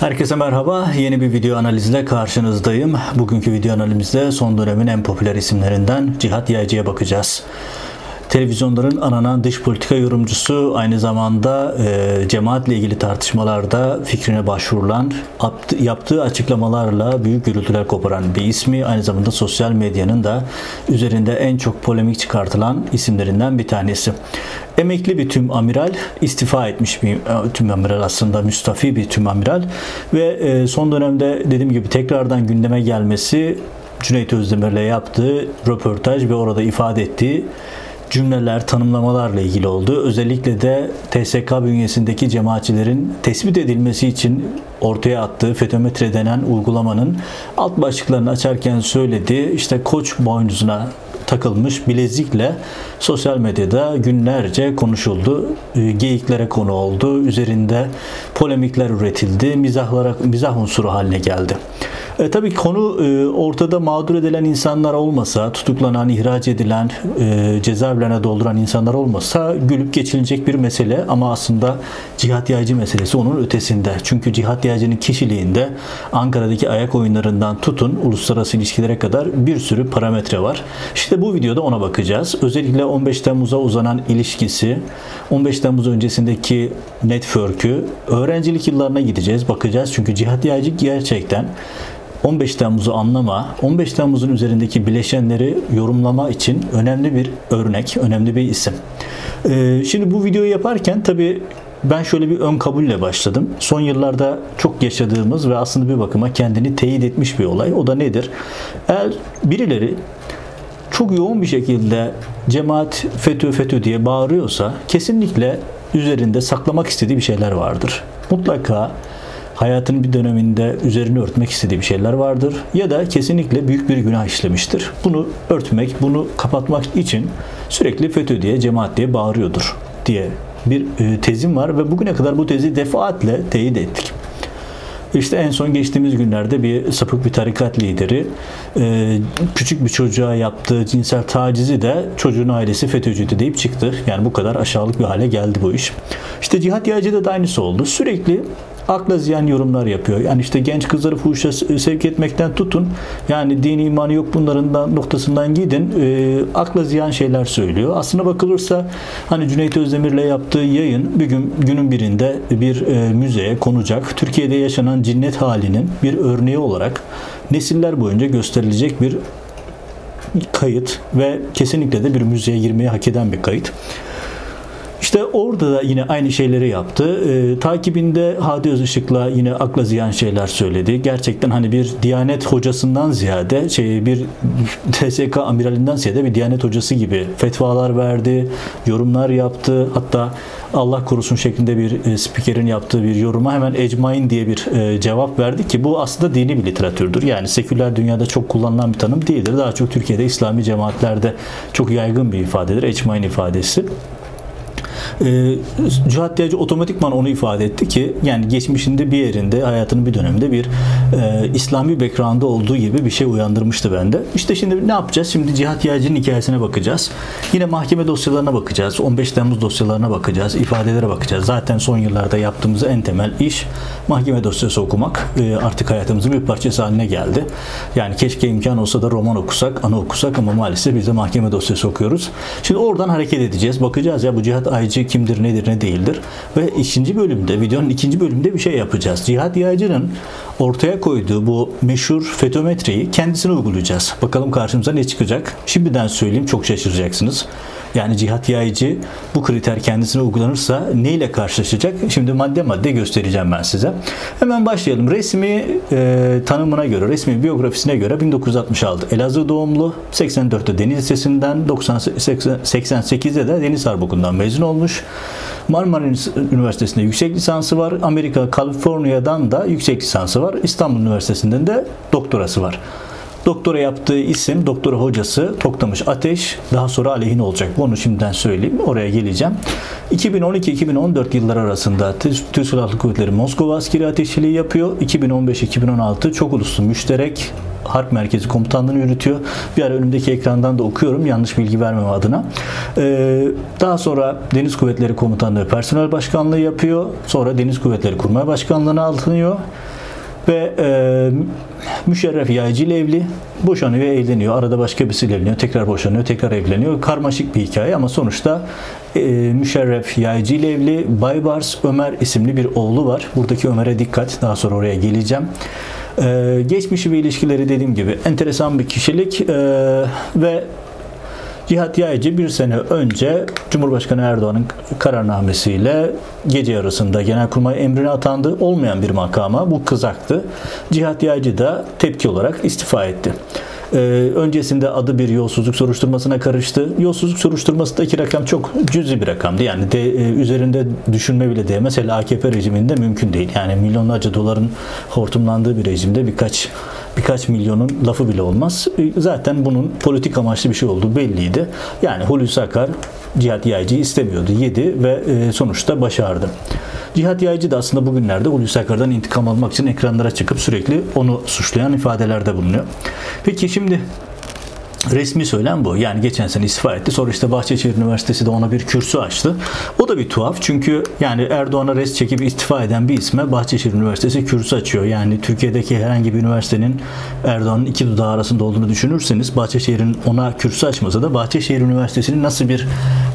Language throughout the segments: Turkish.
Herkese merhaba. Yeni bir video analizle karşınızdayım. Bugünkü video analizde son dönemin en popüler isimlerinden Cihat Yaycı'ya bakacağız. Televizyonların ananan dış politika yorumcusu aynı zamanda e, cemaatle ilgili tartışmalarda fikrine başvurulan, yaptığı açıklamalarla büyük gürültüler koparan bir ismi. Aynı zamanda sosyal medyanın da üzerinde en çok polemik çıkartılan isimlerinden bir tanesi. Emekli bir tüm amiral, istifa etmiş bir e, tüm amiral aslında müstafi bir tüm amiral ve e, son dönemde dediğim gibi tekrardan gündeme gelmesi Cüneyt Özdemir'le yaptığı röportaj ve orada ifade ettiği cümleler, tanımlamalarla ilgili oldu. Özellikle de TSK bünyesindeki cemaatçilerin tespit edilmesi için ortaya attığı fetometre denen uygulamanın alt başlıklarını açarken söyledi. İşte koç boynuzuna takılmış bilezikle sosyal medyada günlerce konuşuldu. E, geyiklere konu oldu. Üzerinde polemikler üretildi. Mizahlara, mizah unsuru haline geldi. E, tabii konu e, ortada mağdur edilen insanlar olmasa, tutuklanan, ihraç edilen, e, cezaevlerine dolduran insanlar olmasa gülüp geçilecek bir mesele ama aslında cihat yaycı meselesi onun ötesinde. Çünkü cihat yaycının kişiliğinde Ankara'daki ayak oyunlarından tutun uluslararası ilişkilere kadar bir sürü parametre var. İşte bu videoda ona bakacağız. Özellikle 15 Temmuz'a uzanan ilişkisi, 15 Temmuz öncesindeki network'ü, öğrencilik yıllarına gideceğiz, bakacağız. Çünkü cihat yaycı gerçekten 15 Temmuz'u anlama, 15 Temmuz'un üzerindeki bileşenleri yorumlama için önemli bir örnek, önemli bir isim. Ee, şimdi bu videoyu yaparken tabii ben şöyle bir ön kabulle başladım. Son yıllarda çok yaşadığımız ve aslında bir bakıma kendini teyit etmiş bir olay. O da nedir? Eğer birileri çok yoğun bir şekilde cemaat FETÖ FETÖ diye bağırıyorsa kesinlikle üzerinde saklamak istediği bir şeyler vardır. Mutlaka hayatının bir döneminde üzerini örtmek istediği bir şeyler vardır ya da kesinlikle büyük bir günah işlemiştir. Bunu örtmek, bunu kapatmak için sürekli FETÖ diye, cemaat diye bağırıyordur diye bir e, tezim var ve bugüne kadar bu tezi defaatle teyit ettik. İşte en son geçtiğimiz günlerde bir sapık bir tarikat lideri e, küçük bir çocuğa yaptığı cinsel tacizi de çocuğun ailesi FETÖ'cüydü deyip çıktı. Yani bu kadar aşağılık bir hale geldi bu iş. İşte cihat yaycıda da aynısı oldu. Sürekli akla ziyan yorumlar yapıyor. Yani işte genç kızları fuhuşa sevk etmekten tutun. Yani dini imanı yok bunların noktasından gidin. E, akla ziyan şeyler söylüyor. Aslına bakılırsa hani Cüneyt Özdemir'le yaptığı yayın bir gün günün birinde bir e, müzeye konacak. Türkiye'de yaşanan cinnet halinin bir örneği olarak nesiller boyunca gösterilecek bir kayıt ve kesinlikle de bir müzeye girmeyi hak eden bir kayıt. İşte orada da yine aynı şeyleri yaptı. E, takibinde Hadi Özışık'la yine akla ziyan şeyler söyledi. Gerçekten hani bir Diyanet hocasından ziyade şey bir TSK amiralinden ziyade bir Diyanet hocası gibi fetvalar verdi, yorumlar yaptı. Hatta Allah korusun şeklinde bir e, spikerin yaptığı bir yoruma hemen ecmain diye bir e, cevap verdi ki bu aslında dini bir literatürdür. Yani seküler dünyada çok kullanılan bir tanım değildir. Daha çok Türkiye'de İslami cemaatlerde çok yaygın bir ifadedir. Ecmain ifadesi. E, Cihat Diyacı otomatikman onu ifade etti ki yani geçmişinde bir yerinde hayatının bir döneminde bir e, İslami background'da olduğu gibi bir şey uyandırmıştı bende. İşte şimdi ne yapacağız? Şimdi Cihat Diyacı'nın hikayesine bakacağız. Yine mahkeme dosyalarına bakacağız. 15 Temmuz dosyalarına bakacağız. ifadelere bakacağız. Zaten son yıllarda yaptığımız en temel iş mahkeme dosyası okumak. E, artık hayatımızın bir parçası haline geldi. Yani keşke imkan olsa da roman okusak, anı okusak ama maalesef biz de mahkeme dosyası okuyoruz. Şimdi oradan hareket edeceğiz. Bakacağız ya bu Cihat Aycı kimdir, nedir, ne değildir. Ve ikinci bölümde, videonun ikinci bölümünde bir şey yapacağız. Cihat Yaycı'nın ortaya koyduğu bu meşhur fetometreyi kendisine uygulayacağız. Bakalım karşımıza ne çıkacak. Şimdiden söyleyeyim çok şaşıracaksınız. Yani cihat yayıcı bu kriter kendisine uygulanırsa ne ile karşılaşacak? Şimdi madde madde göstereceğim ben size. Hemen başlayalım. Resmi e, tanımına göre, resmi biyografisine göre 1966 Elazığ doğumlu, 84'te Deniz Lisesi'nden, 90, 88'de de Deniz Harp mezun olmuş. Marmara Üniversitesi'nde yüksek lisansı var. Amerika, Kaliforniya'dan da yüksek lisansı var. İstanbul Üniversitesi'nden de doktorası var. Doktora yaptığı isim, doktora hocası Toktamış Ateş. Daha sonra aleyhine olacak. Bunu şimdiden söyleyeyim. Oraya geleceğim. 2012-2014 yıllar arasında Türk Silahlı Kuvvetleri Moskova askeri ateşçiliği yapıyor. 2015-2016 çok uluslu müşterek Harp Merkezi Komutanlığı'nı yürütüyor. Bir ara önümdeki ekrandan da okuyorum yanlış bilgi vermem adına. Ee, daha sonra Deniz Kuvvetleri Komutanlığı Personel Başkanlığı yapıyor. Sonra Deniz Kuvvetleri Kurmay Başkanlığı'na alınıyor. Ve e, Müşerref Yaycı evli. Boşanıyor, evleniyor. Arada başka birisiyle evleniyor. Tekrar boşanıyor, tekrar evleniyor. Karmaşık bir hikaye ama sonuçta e, Müşerref Yaycı ile evli. Baybars Ömer isimli bir oğlu var. Buradaki Ömer'e dikkat. Daha sonra oraya geleceğim. Ee, geçmişi ve ilişkileri dediğim gibi enteresan bir kişilik ee, ve Cihat Yaycı bir sene önce Cumhurbaşkanı Erdoğan'ın kararnamesiyle gece yarısında Genelkurmay emrine atandı. Olmayan bir makama bu kızaktı. Cihat Yaycı da tepki olarak istifa etti. Ee, öncesinde adı bir yolsuzluk soruşturmasına karıştı. Yolsuzluk soruşturmasındaki rakam çok cüzi bir rakamdı. Yani de, e, üzerinde düşünme bile değmez. Hele AKP rejiminde mümkün değil. Yani milyonlarca doların hortumlandığı bir rejimde birkaç birkaç milyonun lafı bile olmaz. E, zaten bunun politik amaçlı bir şey olduğu belliydi. Yani Hulusi Akar Cihat Yaycı istemiyordu. Yedi ve e, sonuçta başardı. Cihat Yaycı da aslında bugünlerde Hulusi Akar'dan intikam almak için ekranlara çıkıp sürekli onu suçlayan ifadelerde bulunuyor. Peki şimdi Resmi söylem bu. Yani geçen sene istifa etti. Sonra işte Bahçeşehir Üniversitesi de ona bir kürsü açtı. O da bir tuhaf. Çünkü yani Erdoğan'a res çekip istifa eden bir isme Bahçeşehir Üniversitesi kürsü açıyor. Yani Türkiye'deki herhangi bir üniversitenin Erdoğan'ın iki dudağı arasında olduğunu düşünürseniz Bahçeşehir'in ona kürsü açmasa da Bahçeşehir Üniversitesi'nin nasıl bir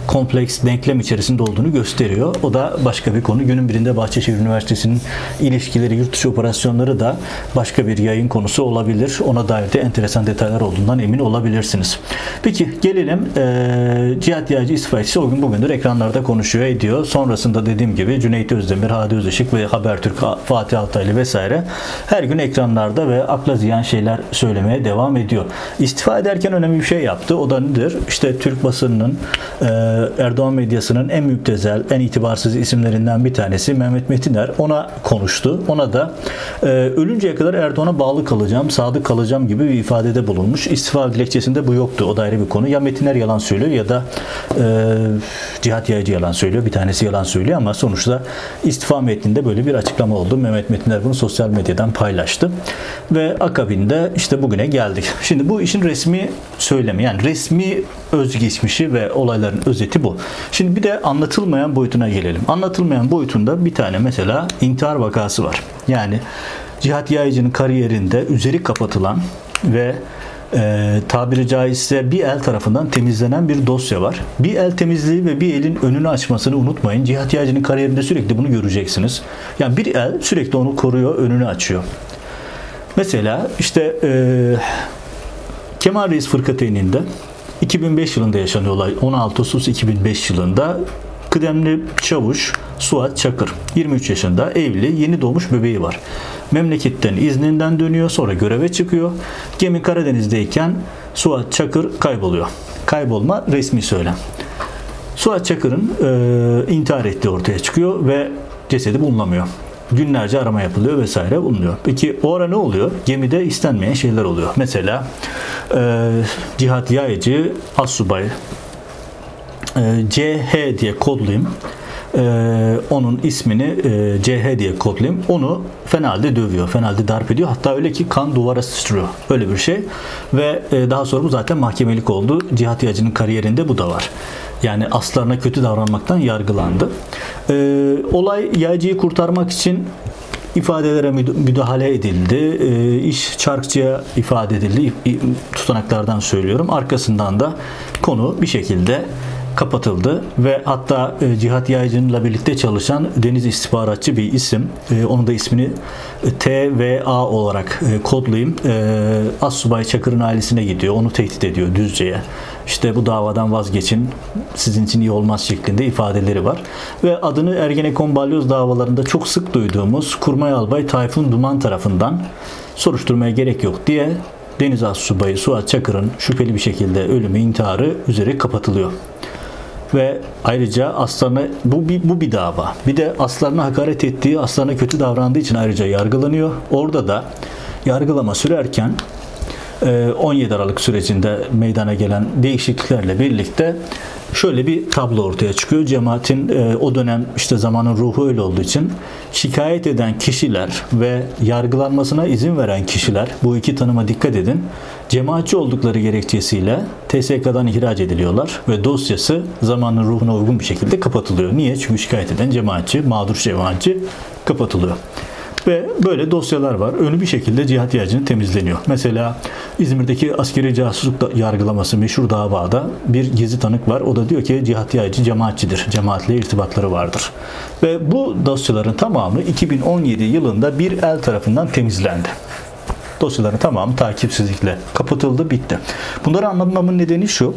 kompleks denklem içerisinde olduğunu gösteriyor. O da başka bir konu. Günün birinde Bahçeşehir Üniversitesi'nin ilişkileri, yurt dışı operasyonları da başka bir yayın konusu olabilir. Ona dair de enteresan detaylar olduğundan emin olabilirsiniz. Peki gelelim e, Cihat Yağcı istifacısı o gün bugündür ekranlarda konuşuyor ediyor. Sonrasında dediğim gibi Cüneyt Özdemir, Hadi Özışık ve Habertürk, Fatih Altaylı vesaire her gün ekranlarda ve akla ziyan şeyler söylemeye devam ediyor. İstifa ederken önemli bir şey yaptı. O da nedir? İşte Türk basınının e, Erdoğan medyasının en müptezel, en itibarsız isimlerinden bir tanesi Mehmet Metiner. Ona konuştu. Ona da e, ölünceye kadar Erdoğan'a bağlı kalacağım, sadık kalacağım gibi bir ifadede bulunmuş. İstifa dilekçesinde bu yoktu. O da ayrı bir konu. Ya Metiner yalan söylüyor ya da e, Cihat Yaycı yalan söylüyor. Bir tanesi yalan söylüyor ama sonuçta istifa metninde böyle bir açıklama oldu. Mehmet Metiner bunu sosyal medyadan paylaştı. Ve akabinde işte bugüne geldik. Şimdi bu işin resmi söylemi yani resmi özgeçmişi ve olayların özeti bu. Şimdi bir de anlatılmayan boyutuna gelelim. Anlatılmayan boyutunda bir tane mesela intihar vakası var. Yani Cihat Yayıcı'nın kariyerinde üzeri kapatılan ve e, tabiri caizse bir el tarafından temizlenen bir dosya var. Bir el temizliği ve bir elin önünü açmasını unutmayın. Cihat Yayıcı'nın kariyerinde sürekli bunu göreceksiniz. Yani bir el sürekli onu koruyor, önünü açıyor. Mesela işte e, Kemal Reis Fırkateyn'inde 2005 yılında yaşanıyor olay. 16 Ağustos 2005 yılında kıdemli çavuş Suat Çakır 23 yaşında evli yeni doğmuş bebeği var. Memleketten izninden dönüyor sonra göreve çıkıyor. Gemi Karadeniz'deyken Suat Çakır kayboluyor. Kaybolma resmi söylem. Suat Çakır'ın e, intihar ettiği ortaya çıkıyor ve cesedi bulunamıyor günlerce arama yapılıyor vesaire bulunuyor. Peki o ara ne oluyor? Gemide istenmeyen şeyler oluyor. Mesela e, Cihat Yaycı Assubay CH diye kodlayayım. Ee, onun ismini e, CH diye kodlayayım. Onu fenalde dövüyor. Fenalde darp ediyor. Hatta öyle ki kan duvara sıçrıyor. Öyle bir şey. Ve e, daha sonra bu zaten mahkemelik oldu. Cihat Yaycı'nın kariyerinde bu da var. Yani aslarına kötü davranmaktan yargılandı. Ee, olay yaycıyı kurtarmak için ifadelere müdahale edildi. E, iş çarkçıya ifade edildi. Tutanaklardan söylüyorum. Arkasından da konu bir şekilde kapatıldı ve hatta e, Cihat Yaycı'nınla birlikte çalışan deniz istihbaratçı bir isim. E, onun da ismini e, TVA olarak kodlayayım. E, Assubay Çakır'ın ailesine gidiyor. Onu tehdit ediyor Düzce'ye. İşte bu davadan vazgeçin sizin için iyi olmaz şeklinde ifadeleri var. Ve adını Ergenekon balyoz davalarında çok sık duyduğumuz Kurmay Albay Tayfun Duman tarafından soruşturmaya gerek yok diye Deniz Assubayı Suat Çakır'ın şüpheli bir şekilde ölümü, intiharı üzeri kapatılıyor ve ayrıca aslarına bu bir, bu bir dava. Bir de aslarına hakaret ettiği, aslarına kötü davrandığı için ayrıca yargılanıyor. Orada da yargılama sürerken 17 e, Aralık sürecinde meydana gelen değişikliklerle birlikte şöyle bir tablo ortaya çıkıyor. Cemaatin e, o dönem işte zamanın ruhu öyle olduğu için şikayet eden kişiler ve yargılanmasına izin veren kişiler bu iki tanıma dikkat edin. Cemaatçi oldukları gerekçesiyle TSK'dan ihraç ediliyorlar ve dosyası zamanın ruhuna uygun bir şekilde kapatılıyor. Niye? Çünkü şikayet eden cemaatçi, mağdur cemaatçi kapatılıyor. Ve böyle dosyalar var. Önü bir şekilde cihat yaycının temizleniyor. Mesela İzmir'deki askeri casusluk yargılaması meşhur davada bir gizli tanık var. O da diyor ki cihat yaycı cemaatçidir. Cemaatle irtibatları vardır. Ve bu dosyaların tamamı 2017 yılında bir el tarafından temizlendi dosyaların tamamı takipsizlikle kapatıldı, bitti. Bunları anlatmamın nedeni şu.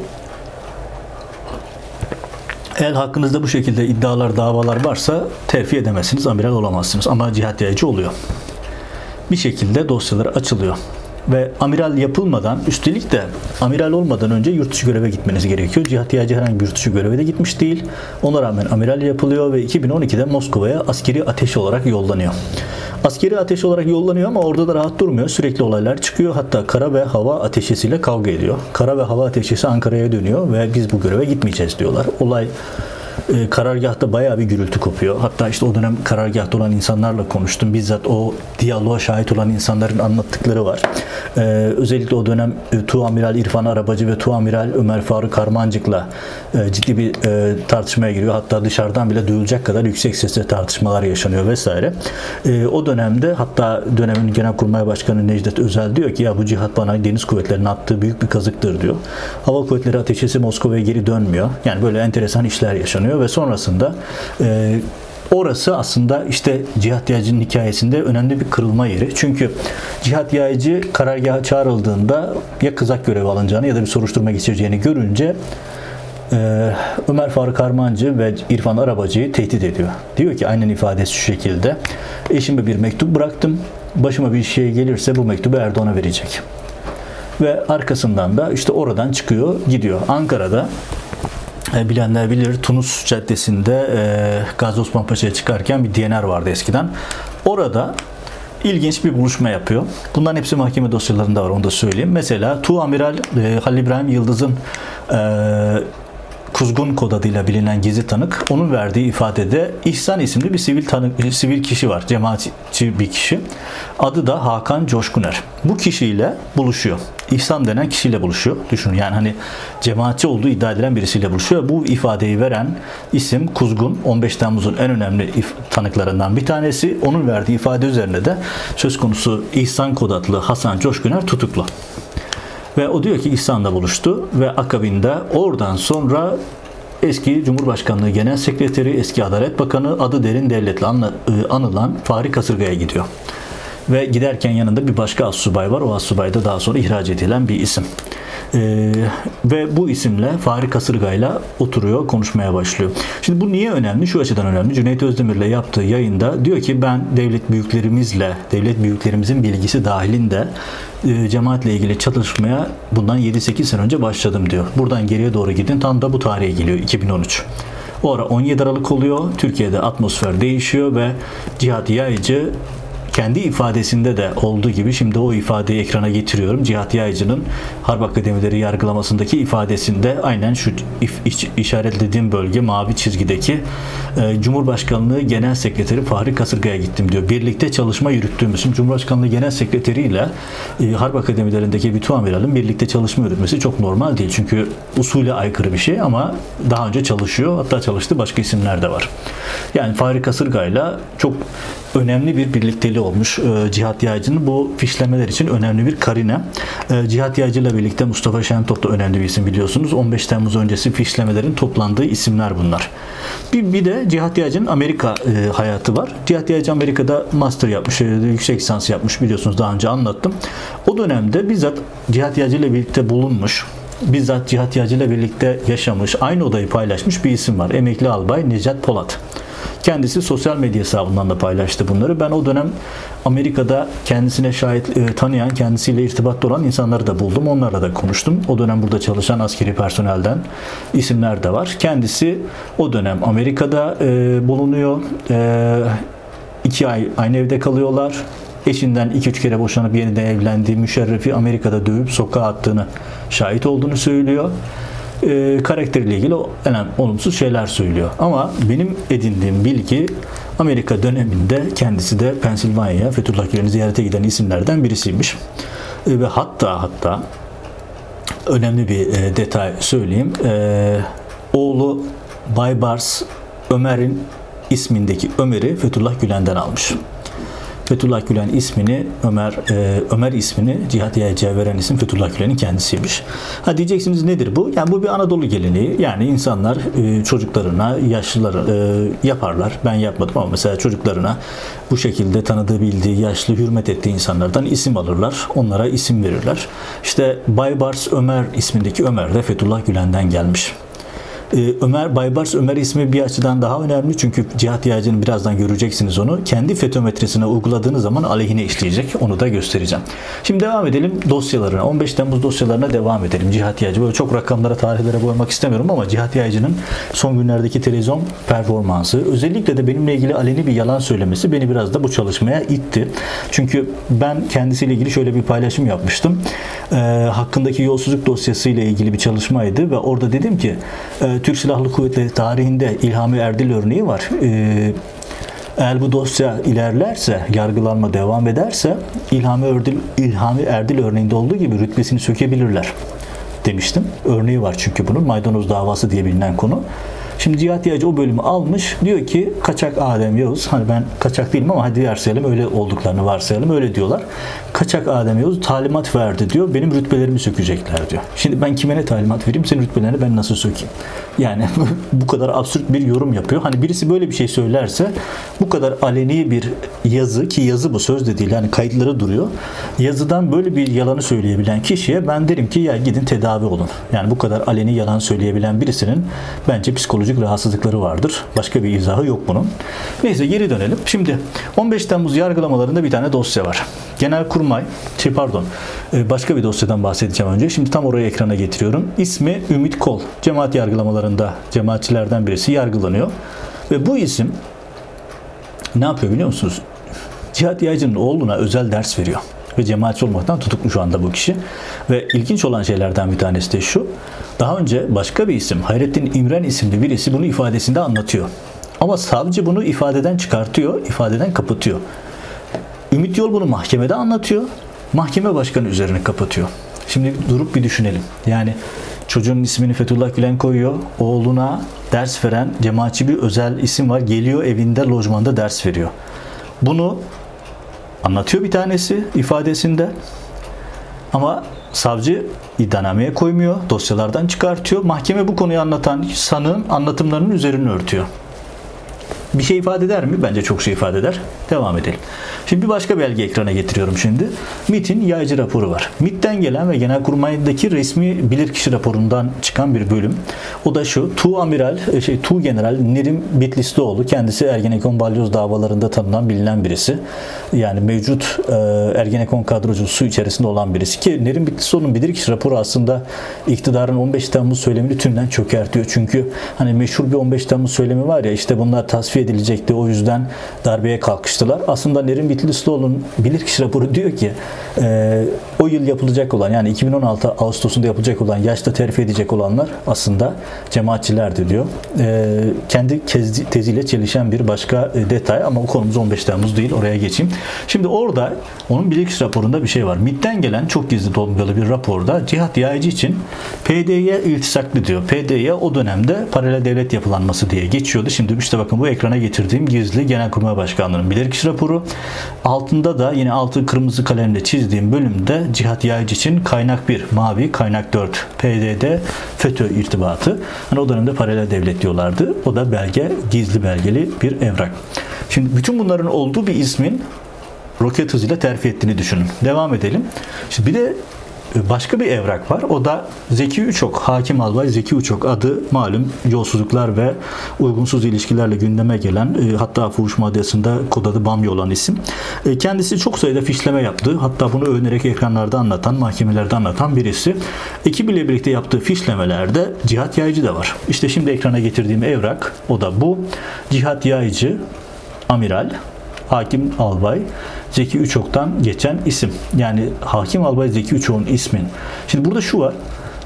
Eğer hakkınızda bu şekilde iddialar, davalar varsa terfi edemezsiniz, amiral olamazsınız. Ama cihat yayıcı oluyor. Bir şekilde dosyaları açılıyor. Ve amiral yapılmadan, üstelik de amiral olmadan önce yurt dışı göreve gitmeniz gerekiyor. Cihat yayıcı herhangi bir yurt dışı göreve de gitmiş değil. Ona rağmen amiral yapılıyor ve 2012'de Moskova'ya askeri ateş olarak yollanıyor. Askeri ateş olarak yollanıyor ama orada da rahat durmuyor. Sürekli olaylar çıkıyor. Hatta kara ve hava ateşesiyle kavga ediyor. Kara ve hava ateşesi Ankara'ya dönüyor ve biz bu göreve gitmeyeceğiz diyorlar. Olay e, karargahta bayağı bir gürültü kopuyor. Hatta işte o dönem karargahta olan insanlarla konuştum. Bizzat o diyaloğa şahit olan insanların anlattıkları var. E, özellikle o dönem e, Tuamiral İrfan Arabacı ve Tuamiral Ömer Faruk Karmancık'la e, ciddi bir e, tartışmaya giriyor. Hatta dışarıdan bile duyulacak kadar yüksek sesle tartışmalar yaşanıyor vesaire. E, o dönemde hatta dönemin Genelkurmay Başkanı Necdet Özel diyor ki ya bu cihat bana deniz kuvvetlerinin attığı büyük bir kazıktır diyor. Hava kuvvetleri ateşesi Moskova'ya geri dönmüyor. Yani böyle enteresan işler yaşanıyor ve sonrasında e, Orası aslında işte cihat yaycının hikayesinde önemli bir kırılma yeri. Çünkü cihat yaycı karargaha çağrıldığında ya kızak görevi alınacağını ya da bir soruşturma geçireceğini görünce e, Ömer Faruk Armancı ve İrfan Arabacı'yı tehdit ediyor. Diyor ki aynen ifadesi şu şekilde. Eşime bir mektup bıraktım. Başıma bir şey gelirse bu mektubu Erdoğan'a verecek. Ve arkasından da işte oradan çıkıyor gidiyor. Ankara'da bilenler bilir Tunus Caddesi'nde e, Gazi Osman Paşa'ya çıkarken bir DNR vardı eskiden. Orada ilginç bir buluşma yapıyor. Bunların hepsi mahkeme dosyalarında var onu da söyleyeyim. Mesela Tu Amiral e, Halil İbrahim Yıldız'ın e, Kuzgun kod adıyla bilinen gizli tanık onun verdiği ifadede İhsan isimli bir sivil tanık, sivil kişi var. Cemaatçi bir kişi. Adı da Hakan Coşkuner. Bu kişiyle buluşuyor. İhsan denen kişiyle buluşuyor. Düşünün yani hani cemaatçi olduğu iddia edilen birisiyle buluşuyor. Bu ifadeyi veren isim Kuzgun. 15 Temmuz'un en önemli tanıklarından bir tanesi. Onun verdiği ifade üzerine de söz konusu İhsan kod adlı Hasan Coşkuner tutuklu. Ve o diyor ki İhsan'la buluştu ve akabinde oradan sonra eski Cumhurbaşkanlığı Genel Sekreteri, eski Adalet Bakanı adı derin devletle e, anılan Fahri Kasırga'ya gidiyor. Ve giderken yanında bir başka assubay var. O assubay da daha sonra ihraç edilen bir isim. Ee, ve bu isimle Fahri Kasırga'yla oturuyor, konuşmaya başlıyor. Şimdi bu niye önemli? Şu açıdan önemli. Cüneyt Özdemir'le yaptığı yayında diyor ki ben devlet büyüklerimizle, devlet büyüklerimizin bilgisi dahilinde e, cemaatle ilgili çalışmaya bundan 7-8 sene önce başladım diyor. Buradan geriye doğru gidin. Tam da bu tarihe geliyor 2013. O ara 17 Aralık oluyor. Türkiye'de atmosfer değişiyor ve Cihat Yaycı kendi ifadesinde de olduğu gibi şimdi o ifadeyi ekrana getiriyorum. Cihat Yaycı'nın Harp Akademileri yargılamasındaki ifadesinde aynen şu işaretlediğim bölge mavi çizgideki e, Cumhurbaşkanlığı Genel Sekreteri Fahri Kasırga'ya gittim diyor. Birlikte çalışma yürüttüğümüz Cumhurbaşkanlığı Genel Sekreteri ile e, Harp Akademilerindeki bir amiralin birlikte çalışma yürütmesi çok normal değil. Çünkü usule aykırı bir şey ama daha önce çalışıyor. Hatta çalıştığı başka isimler de var. Yani Fahri Kasırga ile çok önemli bir birlikteliği olmuş e, Cihat Yaycı'nın bu fişlemeler için önemli bir karine. E, Cihat Yaycı birlikte Mustafa Şentop da önemli bir isim biliyorsunuz. 15 Temmuz öncesi fişlemelerin toplandığı isimler bunlar. Bir, bir de Cihat Yaycı'nın Amerika e, hayatı var. Cihat Yaycı Amerika'da master yapmış, e, yüksek lisans yapmış biliyorsunuz daha önce anlattım. O dönemde bizzat Cihat Yaycı birlikte bulunmuş bizzat Cihat Yaycı ile birlikte yaşamış, aynı odayı paylaşmış bir isim var. Emekli albay Necat Polat. Kendisi sosyal medya hesabından da paylaştı bunları. Ben o dönem Amerika'da kendisine şahit e, tanıyan, kendisiyle irtibatta olan insanları da buldum. Onlarla da konuştum. O dönem burada çalışan askeri personelden isimler de var. Kendisi o dönem Amerika'da e, bulunuyor. E, iki ay aynı evde kalıyorlar. Eşinden 2-3 kere boşanıp yeniden evlendiği müşerrefi Amerika'da dövüp sokağa attığını şahit olduğunu söylüyor e, karakteriyle ilgili önemli, olumsuz şeyler söylüyor. Ama benim edindiğim bilgi Amerika döneminde kendisi de Pensilvanya'ya Fethullah Gülen'i ziyarete giden isimlerden birisiymiş. E, ve hatta hatta önemli bir e, detay söyleyeyim. E, oğlu Baybars Ömer'in ismindeki Ömer'i Fethullah Gülen'den almış. Fethullah Gülen ismini Ömer e, Ömer ismini Cihat Yaycı'ya veren isim Fethullah Gülen'in kendisiymiş. Ha diyeceksiniz nedir bu? Yani bu bir Anadolu geleneği. Yani insanlar e, çocuklarına, yaşlılar e, yaparlar. Ben yapmadım ama mesela çocuklarına bu şekilde tanıdığı, bildiği, yaşlı, hürmet ettiği insanlardan isim alırlar. Onlara isim verirler. İşte Baybars Ömer ismindeki Ömer de Fethullah Gülen'den gelmiş. Ee, Ömer Baybars Ömer ismi bir açıdan daha önemli çünkü cihat yaycının birazdan göreceksiniz onu. Kendi fetometresine uyguladığınız zaman aleyhine işleyecek. Onu da göstereceğim. Şimdi devam edelim dosyalarına. 15 Temmuz dosyalarına devam edelim. Cihat yaycı böyle çok rakamlara, tarihlere boymak istemiyorum ama cihat yaycının son günlerdeki televizyon performansı özellikle de benimle ilgili aleni bir yalan söylemesi beni biraz da bu çalışmaya itti. Çünkü ben kendisiyle ilgili şöyle bir paylaşım yapmıştım. Ee, hakkındaki yolsuzluk dosyası ile ilgili bir çalışmaydı ve orada dedim ki e, Türk Silahlı Kuvvetleri tarihinde İlhami Erdil örneği var. Ee, eğer bu dosya ilerlerse, yargılanma devam ederse İlhami Erdil, İlhami Erdil örneğinde olduğu gibi rütbesini sökebilirler demiştim. Örneği var çünkü bunun maydanoz davası diye bilinen konu. Şimdi Cihat Yağcı o bölümü almış. Diyor ki kaçak Adem Yavuz. Hani ben kaçak değilim ama hadi varsayalım öyle olduklarını varsayalım. Öyle diyorlar. Kaçak Adem Yavuz talimat verdi diyor. Benim rütbelerimi sökecekler diyor. Şimdi ben kime ne talimat vereyim? Senin rütbelerini ben nasıl sökeyim? Yani bu kadar absürt bir yorum yapıyor. Hani birisi böyle bir şey söylerse bu kadar aleni bir yazı ki yazı bu söz de değil yani kayıtları duruyor. Yazıdan böyle bir yalanı söyleyebilen kişiye ben derim ki ya gidin tedavi olun. Yani bu kadar aleni yalan söyleyebilen birisinin bence psikolojik rahatsızlıkları vardır. Başka bir izahı yok bunun. Neyse geri dönelim. Şimdi 15 Temmuz yargılamalarında bir tane dosya var. Genelkurmay, şey pardon, e, başka bir dosyadan bahsedeceğim önce. Şimdi tam orayı ekrana getiriyorum. İsmi Ümit Kol. Cemaat yargılamalarında cemaatçilerden birisi yargılanıyor. Ve bu isim ne yapıyor biliyor musunuz? Cihat Yaycı'nın oğluna özel ders veriyor. Ve cemaatçi olmaktan tutuklu şu anda bu kişi. Ve ilginç olan şeylerden bir tanesi de şu. Daha önce başka bir isim, Hayrettin İmren isimli birisi bunu ifadesinde anlatıyor. Ama savcı bunu ifadeden çıkartıyor, ifadeden kapatıyor. Ümit Yol bunu mahkemede anlatıyor. Mahkeme başkanı üzerine kapatıyor. Şimdi durup bir düşünelim. Yani çocuğun ismini Fethullah Gülen koyuyor. Oğluna ders veren cemaatçi bir özel isim var. Geliyor evinde lojmanda ders veriyor. Bunu anlatıyor bir tanesi ifadesinde. Ama savcı iddianameye koymuyor. Dosyalardan çıkartıyor. Mahkeme bu konuyu anlatan sanığın anlatımlarının üzerine örtüyor. Bir şey ifade eder mi? Bence çok şey ifade eder. Devam edelim. Şimdi bir başka belge ekrana getiriyorum şimdi. MIT'in yaycı raporu var. MIT'ten gelen ve Genelkurmay'daki resmi bilirkişi raporundan çıkan bir bölüm. O da şu. Tu Amiral, e, şey Tu General Nerim Bitlislioğlu kendisi Ergenekon balyoz davalarında tanınan bilinen birisi. Yani mevcut e, Ergenekon kadrocusu içerisinde olan birisi ki Nerim Bitlislioğlu'nun bilirkişi raporu aslında iktidarın 15 Temmuz söylemini tümden çökertiyor. Çünkü hani meşhur bir 15 Temmuz söylemi var ya işte bunlar tasfiye edilecekti o yüzden darbeye kalkıştılar. Aslında Nerim Bitlislioğlu'nun bilirkişi raporu diyor ki e, o yıl yapılacak olan yani 2016 Ağustos'unda yapılacak olan yaşta terfi edecek olanlar aslında cemaatçilerdi diyor. E, kendi teziyle çelişen bir başka e, detay ama o konumuz 15 Temmuz değil oraya geçeyim. Şimdi orada onun bilirkişi raporunda bir şey var. MIT'ten gelen çok gizli dolmalı bir raporda cihat yayıcı için PD'ye iltisaklı diyor. PD'ye o dönemde paralel devlet yapılanması diye geçiyordu. Şimdi işte bakın bu ekrana getirdiğim gizli Genelkurmay Başkanlığı'nın bilirkişi raporu. Altında da yine altı kırmızı kalemle çizdiğim bölümde cihat yayıcı için kaynak 1 mavi, kaynak 4 PDD FETÖ irtibatı. Hani o dönemde paralel devlet diyorlardı. O da belge, gizli belgeli bir evrak. Şimdi bütün bunların olduğu bir ismin roket hızıyla terfi ettiğini düşünün. Devam edelim. Şimdi bir de başka bir evrak var. O da Zeki Uçok, Hakim Albay Zeki Uçok adı malum yolsuzluklar ve uygunsuz ilişkilerle gündeme gelen e, hatta fuhuş maddesinde kod adı Bamya olan isim. E, kendisi çok sayıda fişleme yaptı. Hatta bunu övünerek ekranlarda anlatan, mahkemelerde anlatan birisi. Ekibiyle birlikte yaptığı fişlemelerde Cihat Yaycı da var. İşte şimdi ekrana getirdiğim evrak o da bu. Cihat Yaycı, amiral, Hakim Albay Zeki Üçok'tan geçen isim. Yani Hakim Albay Zeki Üçok'un ismin. Şimdi burada şu var.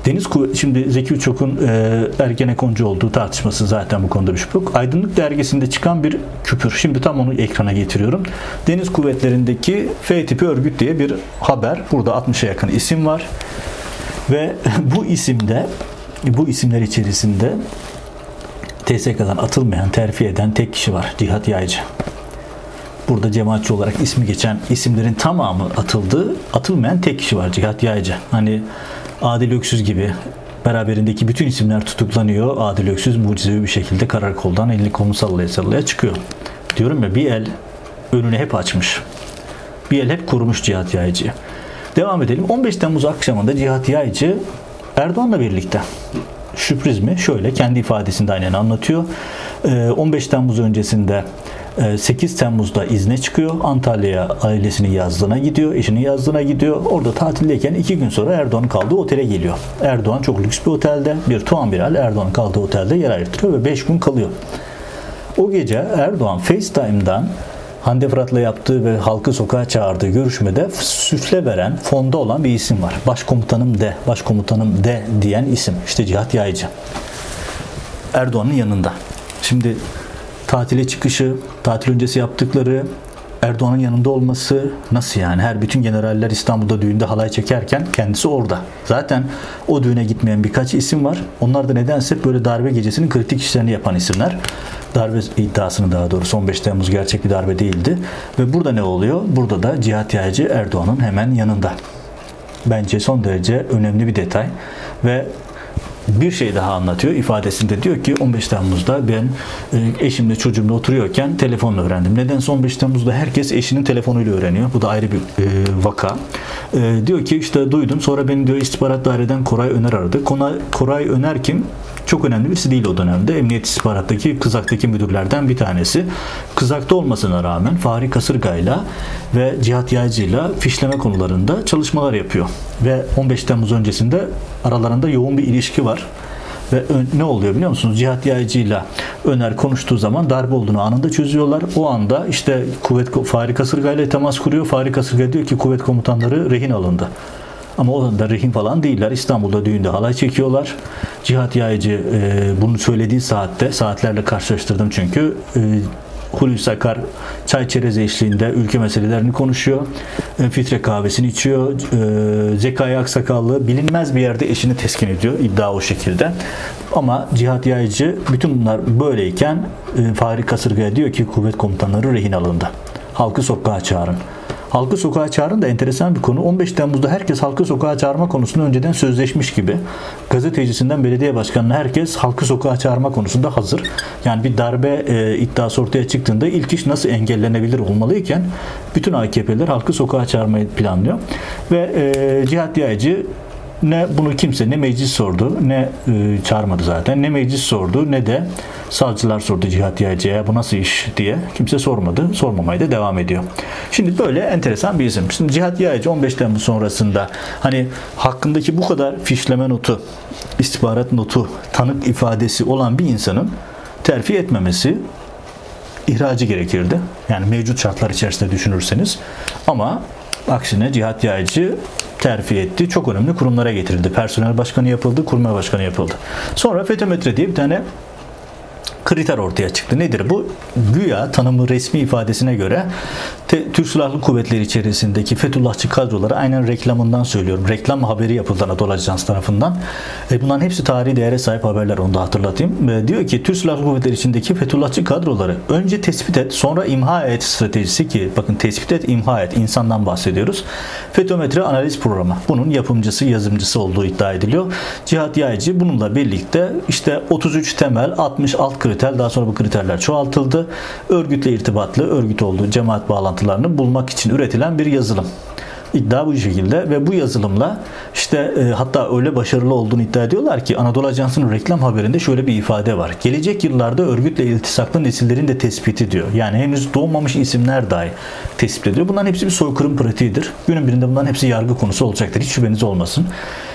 Deniz Kuvvet, şimdi Zeki Uçok'un e, Ergenekoncu olduğu tartışması zaten bu konuda bir şüphe yok. Aydınlık dergisinde çıkan bir küpür. Şimdi tam onu ekrana getiriyorum. Deniz kuvvetlerindeki F tipi örgüt diye bir haber. Burada 60'a yakın isim var. Ve bu isimde bu isimler içerisinde TSK'dan atılmayan, terfi eden tek kişi var. Cihat Yaycı. Burada cemaatçi olarak ismi geçen isimlerin tamamı atıldı. Atılmayan tek kişi var Cihat Yaycı. Hani Adil Öksüz gibi beraberindeki bütün isimler tutuklanıyor. Adil Öksüz mucizevi bir şekilde karakoldan elini kolunu sallaya sallaya çıkıyor. Diyorum ya bir el önüne hep açmış. Bir el hep kurumuş Cihat Yaycı. Devam edelim. 15 Temmuz akşamında Cihat Yaycı Erdoğan'la birlikte. Sürpriz mi? Şöyle kendi ifadesinde aynen anlatıyor. 15 Temmuz öncesinde 8 Temmuz'da izne çıkıyor. Antalya'ya ailesinin yazdığına gidiyor. Eşinin yazdığına gidiyor. Orada tatildeyken 2 gün sonra Erdoğan kaldığı otele geliyor. Erdoğan çok lüks bir otelde. Bir Tuğan Biral Erdoğan kaldığı otelde yer ayırtıyor ve 5 gün kalıyor. O gece Erdoğan FaceTime'dan Hande Fırat'la yaptığı ve halkı sokağa çağırdığı görüşmede süfle veren, fonda olan bir isim var. Başkomutanım de, başkomutanım de diyen isim. İşte Cihat Yaycı. Erdoğan'ın yanında. Şimdi tatile çıkışı, tatil öncesi yaptıkları, Erdoğan'ın yanında olması nasıl yani? Her bütün generaller İstanbul'da düğünde halay çekerken kendisi orada. Zaten o düğüne gitmeyen birkaç isim var. Onlar da nedense böyle darbe gecesinin kritik işlerini yapan isimler. Darbe iddiasını daha doğrusu 15 Temmuz gerçek bir darbe değildi. Ve burada ne oluyor? Burada da Cihat Yaycı Erdoğan'ın hemen yanında. Bence son derece önemli bir detay ve bir şey daha anlatıyor ifadesinde diyor ki 15 Temmuz'da ben e, eşimle çocuğumla oturuyorken telefonla öğrendim. Nedense 15 Temmuz'da herkes eşinin telefonuyla öğreniyor. Bu da ayrı bir e, vaka. E, diyor ki işte duydum sonra beni diyor istihbarat daireden Koray Öner aradı. Koray, Koray Öner kim? Çok önemli birisi değil o dönemde. Emniyet istihbarattaki Kızak'taki müdürlerden bir tanesi. Kızak'ta olmasına rağmen Fahri Kasırga'yla ve Cihat Yaycı'yla fişleme konularında çalışmalar yapıyor. Ve 15 Temmuz öncesinde aralarında yoğun bir ilişki var. Ve ne oluyor biliyor musunuz? Cihat Yaycı'yla Öner konuştuğu zaman darbe olduğunu anında çözüyorlar. O anda işte kuvvet Fahri Kasırga ile temas kuruyor. Fahri Kasırga diyor ki kuvvet komutanları rehin alındı. Ama o da rehin falan değiller. İstanbul'da düğünde halay çekiyorlar. Cihat Yaycı e, bunu söylediği saatte, saatlerle karşılaştırdım çünkü. E, Hulusi Akar çay çerez eşliğinde ülke meselelerini konuşuyor. E, filtre kahvesini içiyor. E, Zekai Aksakallı bilinmez bir yerde eşini teskin ediyor. İddia o şekilde. Ama Cihat Yaycı bütün bunlar böyleyken e, Fahri Kasırga'ya diyor ki kuvvet komutanları rehin alındı. Halkı sokağa çağırın. Halkı sokağa çağırın da enteresan bir konu. 15 Temmuz'da herkes halkı sokağa çağırma konusunda önceden sözleşmiş gibi. Gazetecisinden belediye başkanına herkes halkı sokağa çağırma konusunda hazır. Yani bir darbe e, iddiası ortaya çıktığında ilk iş nasıl engellenebilir olmalıyken bütün AKP'ler halkı sokağa çağırmayı planlıyor. Ve e, Cihat Yaycı ne bunu kimse ne meclis sordu ne e, çağırmadı zaten ne meclis sordu ne de savcılar sordu Cihat Yaycı'ya bu nasıl iş diye kimse sormadı sormamaya da devam ediyor. Şimdi böyle enteresan bir isim. Şimdi Cihat Yaycı 15 Temmuz sonrasında hani hakkındaki bu kadar fişleme notu istihbarat notu tanık ifadesi olan bir insanın terfi etmemesi ihracı gerekirdi. Yani mevcut şartlar içerisinde düşünürseniz. Ama aksine Cihat Yaycı terfi etti. Çok önemli kurumlara getirildi. Personel başkanı yapıldı, kurmay başkanı yapıldı. Sonra FETÖ diye bir tane kriter ortaya çıktı. Nedir bu? Güya tanımı resmi ifadesine göre te, Türk Silahlı Kuvvetleri içerisindeki Fethullahçı kadroları aynen reklamından söylüyorum. Reklam haberi yapıldı Anadolu Ajans tarafından. E, bunların hepsi tarihi değere sahip haberler onu da hatırlatayım. E, diyor ki Türk Silahlı Kuvvetleri içindeki Fethullahçı kadroları önce tespit et sonra imha et stratejisi ki bakın tespit et imha et insandan bahsediyoruz. FETÖ analiz programı. Bunun yapımcısı yazımcısı olduğu iddia ediliyor. Cihat Yaycı bununla birlikte işte 33 temel 60 alt kriter daha sonra bu kriterler çoğaltıldı. Örgütle irtibatlı örgüt olduğu cemaat bağlantılarını bulmak için üretilen bir yazılım. İddia bu şekilde ve bu yazılımla işte e, hatta öyle başarılı olduğunu iddia ediyorlar ki Anadolu Ajansı'nın reklam haberinde şöyle bir ifade var. Gelecek yıllarda örgütle iltisaklı nesillerin de tespiti diyor. Yani henüz doğmamış isimler dahi tespit ediyor. Bunların hepsi bir soykırım pratiğidir. Günün birinde bunların hepsi yargı konusu olacaktır. Hiç şüpheniz olmasın.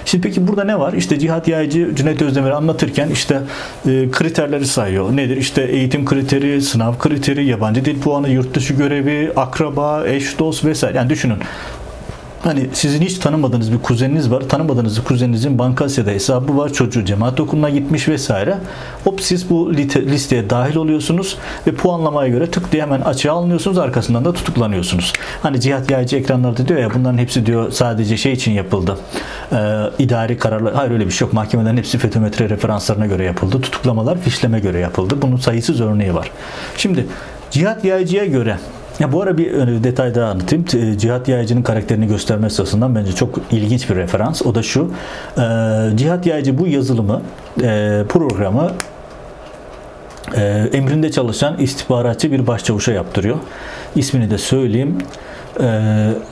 Şimdi peki burada ne var? İşte Cihat Yaycı Cüneyt Özdemir'i anlatırken işte e, kriterleri sayıyor. Nedir? İşte eğitim kriteri, sınav kriteri, yabancı dil puanı, yurt dışı görevi, akraba, eş, dost vesaire. Yani düşünün Hani sizin hiç tanımadığınız bir kuzeniniz var. Tanımadığınız kuzeninizin Bankasya'da hesabı var. Çocuğu cemaat okuluna gitmiş vesaire. Hop siz bu listeye dahil oluyorsunuz ve puanlamaya göre tık diye hemen açığa alınıyorsunuz. Arkasından da tutuklanıyorsunuz. Hani cihat yayıcı ekranlarda diyor ya bunların hepsi diyor sadece şey için yapıldı. Ee, idari kararlar. Hayır öyle bir şey yok. Mahkemelerin hepsi fetometre referanslarına göre yapıldı. Tutuklamalar fişleme göre yapıldı. Bunun sayısız örneği var. Şimdi cihat yayıcıya göre Ya bu ara bir e, detay daha anlatayım. E, Cihat Yaycı'nın karakterini gösterme açısından bence çok ilginç bir referans. O da şu. E, Cihat Yaycı bu yazılımı, programı emrinde çalışan istihbaratçı bir başçavuşa yaptırıyor. İsmini de söyleyeyim.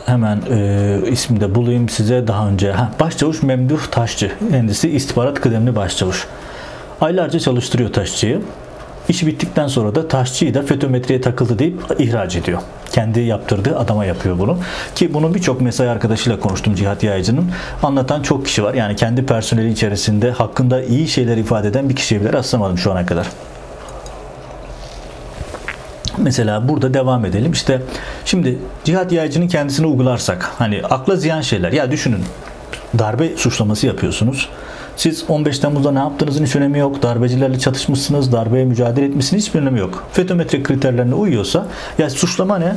hemen e, ismini de bulayım size daha önce. Ha, başçavuş Memduh Taşçı. Kendisi istihbarat kıdemli başçavuş. Aylarca çalıştırıyor Taşçı'yı. İş bittikten sonra da taşçıyı da FETÖ takıldı deyip ihraç ediyor. Kendi yaptırdığı adama yapıyor bunu. Ki bunun birçok mesai arkadaşıyla konuştum Cihat Yaycı'nın. Anlatan çok kişi var. Yani kendi personeli içerisinde hakkında iyi şeyler ifade eden bir kişiye bile rastlamadım şu ana kadar. Mesela burada devam edelim. İşte şimdi cihat yaycının kendisini uygularsak hani akla ziyan şeyler. Ya düşünün darbe suçlaması yapıyorsunuz. Siz 15 Temmuz'da ne yaptığınızın hiç önemi yok. Darbecilerle çatışmışsınız, darbeye mücadele etmişsiniz hiçbir önemi yok. FETÖmetrik kriterlerine uyuyorsa ya suçlama ne?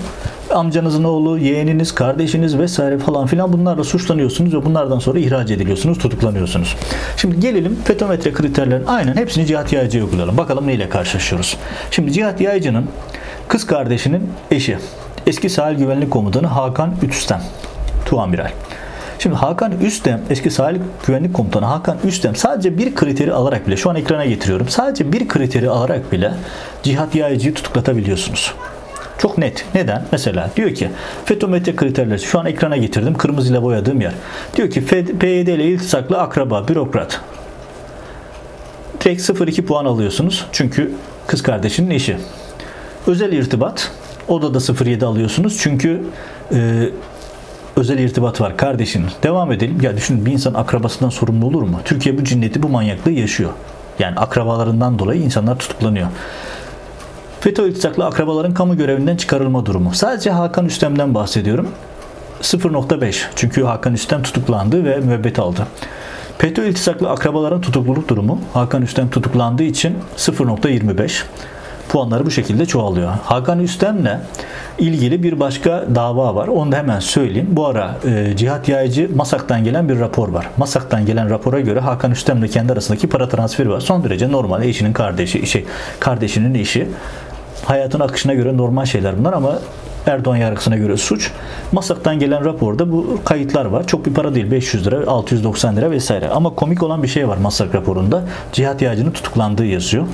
Amcanızın oğlu, yeğeniniz, kardeşiniz vesaire falan filan bunlarla suçlanıyorsunuz ve bunlardan sonra ihraç ediliyorsunuz, tutuklanıyorsunuz. Şimdi gelelim FETÖmetre kriterlerin aynen hepsini Cihat Yaycı'ya uygulayalım. Bakalım neyle karşılaşıyoruz. Şimdi Cihat Yaycı'nın kız kardeşinin eşi eski sahil güvenlik komutanı Hakan Ütüstem. Tuamiral. Şimdi Hakan Üstem, eski sahil güvenlik komutanı Hakan Üstem sadece bir kriteri alarak bile, şu an ekrana getiriyorum, sadece bir kriteri alarak bile cihat yayıcıyı tutuklatabiliyorsunuz. Çok net. Neden? Mesela diyor ki FETÖ kriterleri şu an ekrana getirdim. Kırmızıyla boyadığım yer. Diyor ki PYD ile iltisaklı akraba, bürokrat. Direkt 0-2 puan alıyorsunuz. Çünkü kız kardeşinin eşi. Özel irtibat. Odada 0-7 alıyorsunuz. Çünkü e, özel irtibat var kardeşin. Devam edelim. Ya düşünün bir insan akrabasından sorumlu olur mu? Türkiye bu cinneti, bu manyaklığı yaşıyor. Yani akrabalarından dolayı insanlar tutuklanıyor. FETÖ iltisaklı akrabaların kamu görevinden çıkarılma durumu. Sadece Hakan Üstem'den bahsediyorum. 0.5 çünkü Hakan Üstem tutuklandı ve müebbet aldı. FETÖ iltisaklı akrabaların tutukluluk durumu Hakan Üstem tutuklandığı için 0.25 puanları bu şekilde çoğalıyor. Hakan Üstem'le ilgili bir başka dava var. Onu da hemen söyleyeyim. Bu ara e, Cihat Yaycı Masak'tan gelen bir rapor var. Masak'tan gelen rapora göre Hakan Üstem'le kendi arasındaki para transferi var. Son derece normal. Eşinin kardeşi, şey, kardeşinin eşi. Hayatın akışına göre normal şeyler bunlar ama Erdoğan yargısına göre suç. Masak'tan gelen raporda bu kayıtlar var. Çok bir para değil. 500 lira, 690 lira vesaire. Ama komik olan bir şey var Masak raporunda. Cihat Yağcı'nın tutuklandığı yazıyor.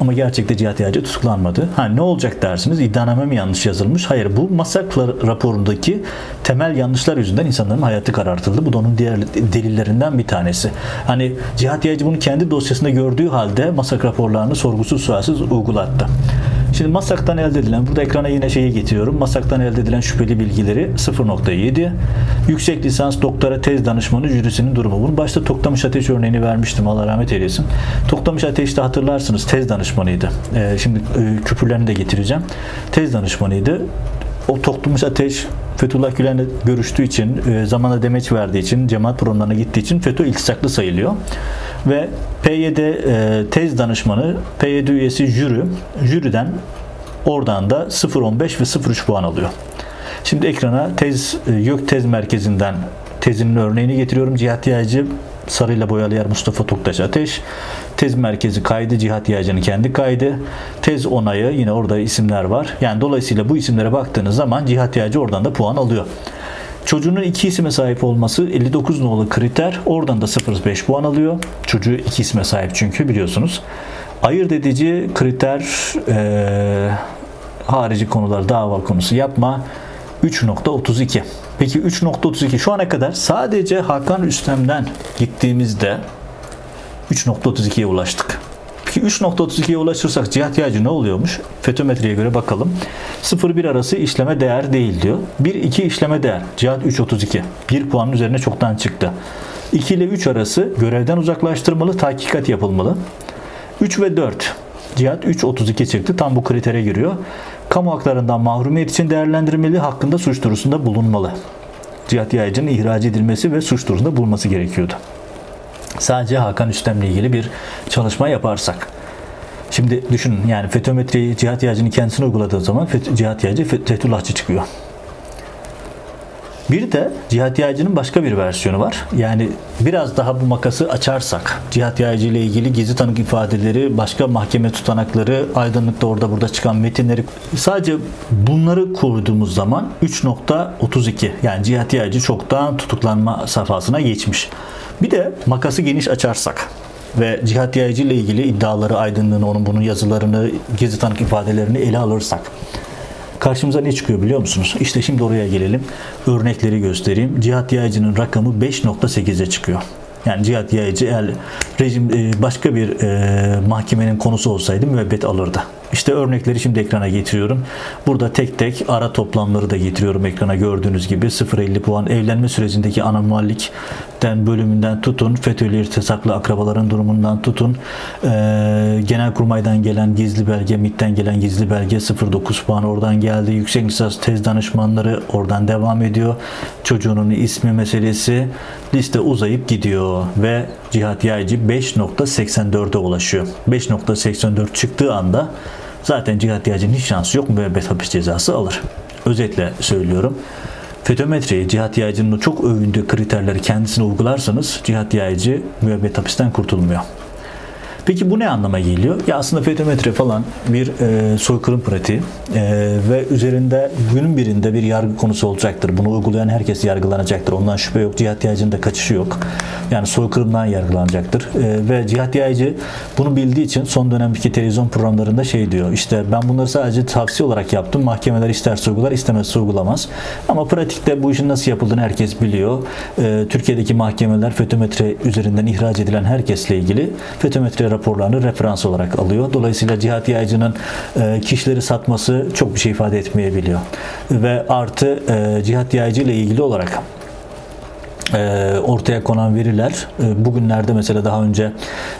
Ama gerçekte Cihat Yağcı tutuklanmadı. Ha ne olacak dersiniz? İddianame mi yanlış yazılmış? Hayır bu masaklar raporundaki temel yanlışlar yüzünden insanların hayatı karartıldı. Bu da onun diğer delillerinden bir tanesi. Hani Cihat Yağcı bunu kendi dosyasında gördüğü halde masak raporlarını sorgusuz sualsiz uygulattı. Şimdi Masak'tan elde edilen, burada ekrana yine şeyi getiriyorum. Masak'tan elde edilen şüpheli bilgileri 0.7. Yüksek lisans doktora tez danışmanı jürisinin durumu. Bunu başta Toktamış Ateş örneğini vermiştim. Allah rahmet eylesin. Toktamış Ateş'te hatırlarsınız tez danışmanıydı. Ee, şimdi e, küpürlerini de getireceğim. Tez danışmanıydı. O Toktamış Ateş Fethullah Gülen'le görüştüğü için, e, zamana demeç verdiği için, cemaat programlarına gittiği için FETÖ iltisaklı sayılıyor. Ve PYD e, tez danışmanı, PYD üyesi jüri, jüriden oradan da 0.15 ve 0.3 puan alıyor. Şimdi ekrana tez e, YÖK tez merkezinden tezinin örneğini getiriyorum. Cihat Yaycı sarıyla boyalı yer Mustafa Toktaş Ateş. Tez merkezi kaydı Cihat Yaycı'nın kendi kaydı. Tez onayı yine orada isimler var. Yani dolayısıyla bu isimlere baktığınız zaman Cihat Yaycı oradan da puan alıyor. Çocuğunun iki isime sahip olması 59 nolu kriter. Oradan da 0.5 puan alıyor. Çocuğu iki isme sahip çünkü biliyorsunuz. Ayırt edici kriter e, harici konular dava konusu yapma 3.32. Peki 3.32 şu ana kadar sadece Hakan Üstem'den gittiğimizde 3.32'ye ulaştık. Peki 3.32'ye ulaşırsak cihat yağcı ne oluyormuş? Fetometreye göre bakalım. 0-1 arası işleme değer değil diyor. 1-2 işleme değer. Cihat 3.32. 1 puanın üzerine çoktan çıktı. 2 ile 3 arası görevden uzaklaştırmalı, tahkikat yapılmalı. 3 ve 4. Cihat 3.32 çıktı. Tam bu kritere giriyor. Kamu haklarından mahrumiyet için değerlendirmeli, hakkında suç duyurusunda bulunmalı. Cihat Yaycı'nın ihraç edilmesi ve suç duyurusunda bulunması gerekiyordu. Sadece Hakan Üstem'le ilgili bir çalışma yaparsak. Şimdi düşünün yani FETÖ cihat yağcının kendisine uyguladığı zaman Cihat Yağcı Fethullahçı çıkıyor. Bir de cihat yaycının başka bir versiyonu var. Yani biraz daha bu makası açarsak cihat yaycı ile ilgili gizli tanık ifadeleri, başka mahkeme tutanakları, aydınlıkta orada burada çıkan metinleri sadece bunları koyduğumuz zaman 3.32 yani cihat yaycı çoktan tutuklanma safhasına geçmiş. Bir de makası geniş açarsak ve cihat yaycı ile ilgili iddiaları, aydınlığını, onun bunun yazılarını, gizli tanık ifadelerini ele alırsak karşımıza ne çıkıyor biliyor musunuz? İşte şimdi oraya gelelim. Örnekleri göstereyim. Cihat yaycının rakamı 5.8'e çıkıyor. Yani cihat yaycı eğer rejim e, başka bir e, mahkemenin konusu olsaydı müebbet alırdı. İşte örnekleri şimdi ekrana getiriyorum. Burada tek tek ara toplamları da getiriyorum ekrana gördüğünüz gibi 0.50 puan evlenme sürecindeki anormallikten bölümünden tutun FETÖ'yle irtisaklı akrabaların durumundan tutun e, Genelkurmay'dan gelen gizli belge MİT'ten gelen gizli belge 0.9 puan oradan geldi. Yüksek lisans tez danışmanları oradan devam ediyor. Çocuğunun ismi meselesi liste uzayıp gidiyor ve Cihat Yaycı 5.84'e ulaşıyor. 5.84 çıktığı anda zaten cihat ihtiyacının hiç şansı yok müebbet hapis cezası alır. Özetle söylüyorum. Fetometreyi cihat yaycının çok övündüğü kriterleri kendisine uygularsanız cihat yaycı müebbet hapisten kurtulmuyor. Peki bu ne anlama geliyor? Ya aslında fetometre falan bir e, soykırım pratiği e, ve üzerinde günün birinde bir yargı konusu olacaktır. Bunu uygulayan herkes yargılanacaktır. Ondan şüphe yok. Cihat yaycının da kaçışı yok. Yani soykırımdan yargılanacaktır. E, ve cihat yaycı bunu bildiği için son dönemdeki televizyon programlarında şey diyor. İşte ben bunları sadece tavsiye olarak yaptım. Mahkemeler isterse uygular, istemezse uygulamaz. Ama pratikte bu işin nasıl yapıldığını herkes biliyor. E, Türkiye'deki mahkemeler fetometre üzerinden ihraç edilen herkesle ilgili fetometre raporlarını referans olarak alıyor. Dolayısıyla cihat yaycının e, kişileri satması çok bir şey ifade etmeyebiliyor. Ve artı e, cihat yaycı ile ilgili olarak ortaya konan veriler e, bugünlerde mesela daha önce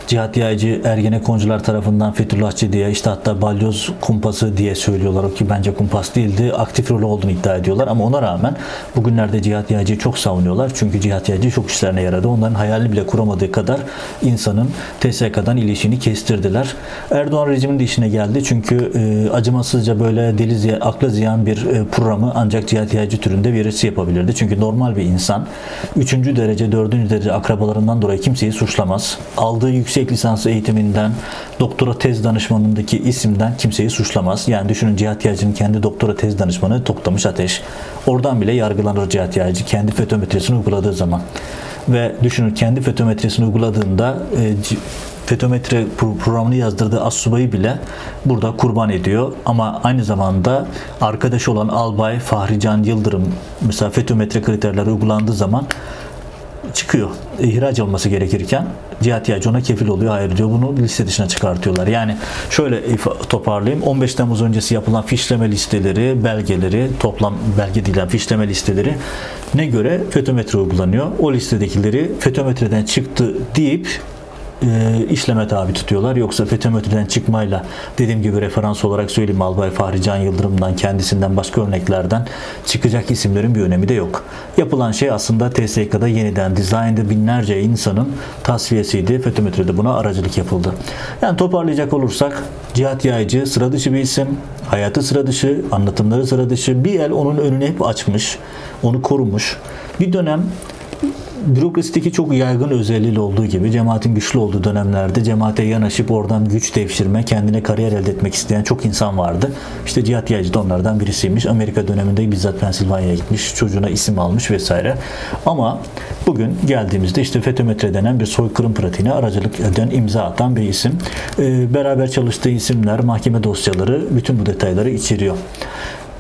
cihat yaycı Ergenekoncular tarafından Fethullahçı diye işte hatta balyoz kumpası diye söylüyorlar ki bence kumpas değildi aktif rolü olduğunu iddia ediyorlar. Ama ona rağmen bugünlerde cihat yaycıyı çok savunuyorlar. Çünkü cihat yaycı çok işlerine yaradı. Onların hayalini bile kuramadığı kadar insanın TSK'dan ilişkini kestirdiler. Erdoğan rejiminin de işine geldi. Çünkü e, acımasızca böyle deli ziy akla ziyan bir e, programı ancak cihat yaycı türünde birisi yapabilirdi. Çünkü normal bir insan üçüncü derece, dördüncü derece akrabalarından dolayı kimseyi suçlamaz. Aldığı yüksek lisans eğitiminden, doktora tez danışmanındaki isimden kimseyi suçlamaz. Yani düşünün Cihat Yaycı'nın kendi doktora tez danışmanı Toktamış Ateş. Oradan bile yargılanır Cihat Yaycı kendi fetometresini uyguladığı zaman. Ve düşünün kendi fetometresini uyguladığında e, fetometre programını yazdırdığı assubayı bile burada kurban ediyor. Ama aynı zamanda arkadaş olan Albay Fahrican Yıldırım mesela fetometre kriterleri uygulandığı zaman çıkıyor. İhraç olması gerekirken Cihat Yaycı ona kefil oluyor. Hayır diyor. Bunu liste dışına çıkartıyorlar. Yani şöyle toparlayayım. 15 Temmuz öncesi yapılan fişleme listeleri, belgeleri, toplam belge değil fişleme listeleri ne göre fetometre uygulanıyor. O listedekileri fetometreden çıktı deyip e, işleme tabi tutuyorlar. Yoksa FETÖ çıkmayla dediğim gibi referans olarak söyleyeyim Albay Fahri Can Yıldırım'dan kendisinden başka örneklerden çıkacak isimlerin bir önemi de yok. Yapılan şey aslında TSK'da yeniden dizaynda binlerce insanın tasfiyesiydi. FETÖ buna aracılık yapıldı. Yani toparlayacak olursak Cihat Yaycı sıra dışı bir isim. Hayatı sıra dışı, anlatımları sıra dışı. Bir el onun önünü hep açmış. Onu korumuş. Bir dönem bürokrasideki çok yaygın özelliği olduğu gibi cemaatin güçlü olduğu dönemlerde cemaate yanaşıp oradan güç devşirme, kendine kariyer elde etmek isteyen çok insan vardı. İşte Cihat Yaycı da onlardan birisiymiş. Amerika döneminde bizzat Pensilvanya'ya gitmiş, çocuğuna isim almış vesaire. Ama bugün geldiğimizde işte FETÖ denen bir soykırım pratiğine aracılık eden, imza atan bir isim. Ee, beraber çalıştığı isimler, mahkeme dosyaları bütün bu detayları içeriyor.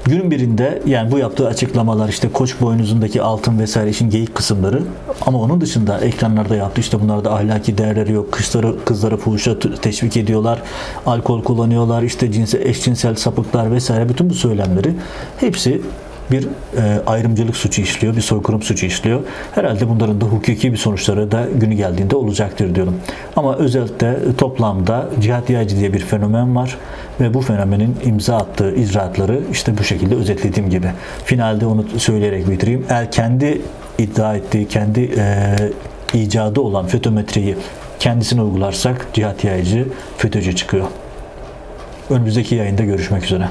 Günün birinde yani bu yaptığı açıklamalar işte koç boynuzundaki altın vesaire işin geyik kısımları ama onun dışında ekranlarda yaptı işte bunlarda ahlaki değerleri yok. Kızları, kızları fuhuşa teşvik ediyorlar. Alkol kullanıyorlar. işte cinsel, eşcinsel sapıklar vesaire bütün bu söylemleri hepsi bir e, ayrımcılık suçu işliyor, bir soykırım suçu işliyor. Herhalde bunların da hukuki bir sonuçları da günü geldiğinde olacaktır diyorum. Ama özellikle toplamda cihat yaycı diye bir fenomen var ve bu fenomenin imza attığı icraatları işte bu şekilde özetlediğim gibi. Finalde onu söyleyerek bitireyim. Eğer kendi iddia ettiği, kendi e, icadı olan fötometreyi kendisine uygularsak cihat yaycı, FETÖ'cü çıkıyor. Önümüzdeki yayında görüşmek üzere.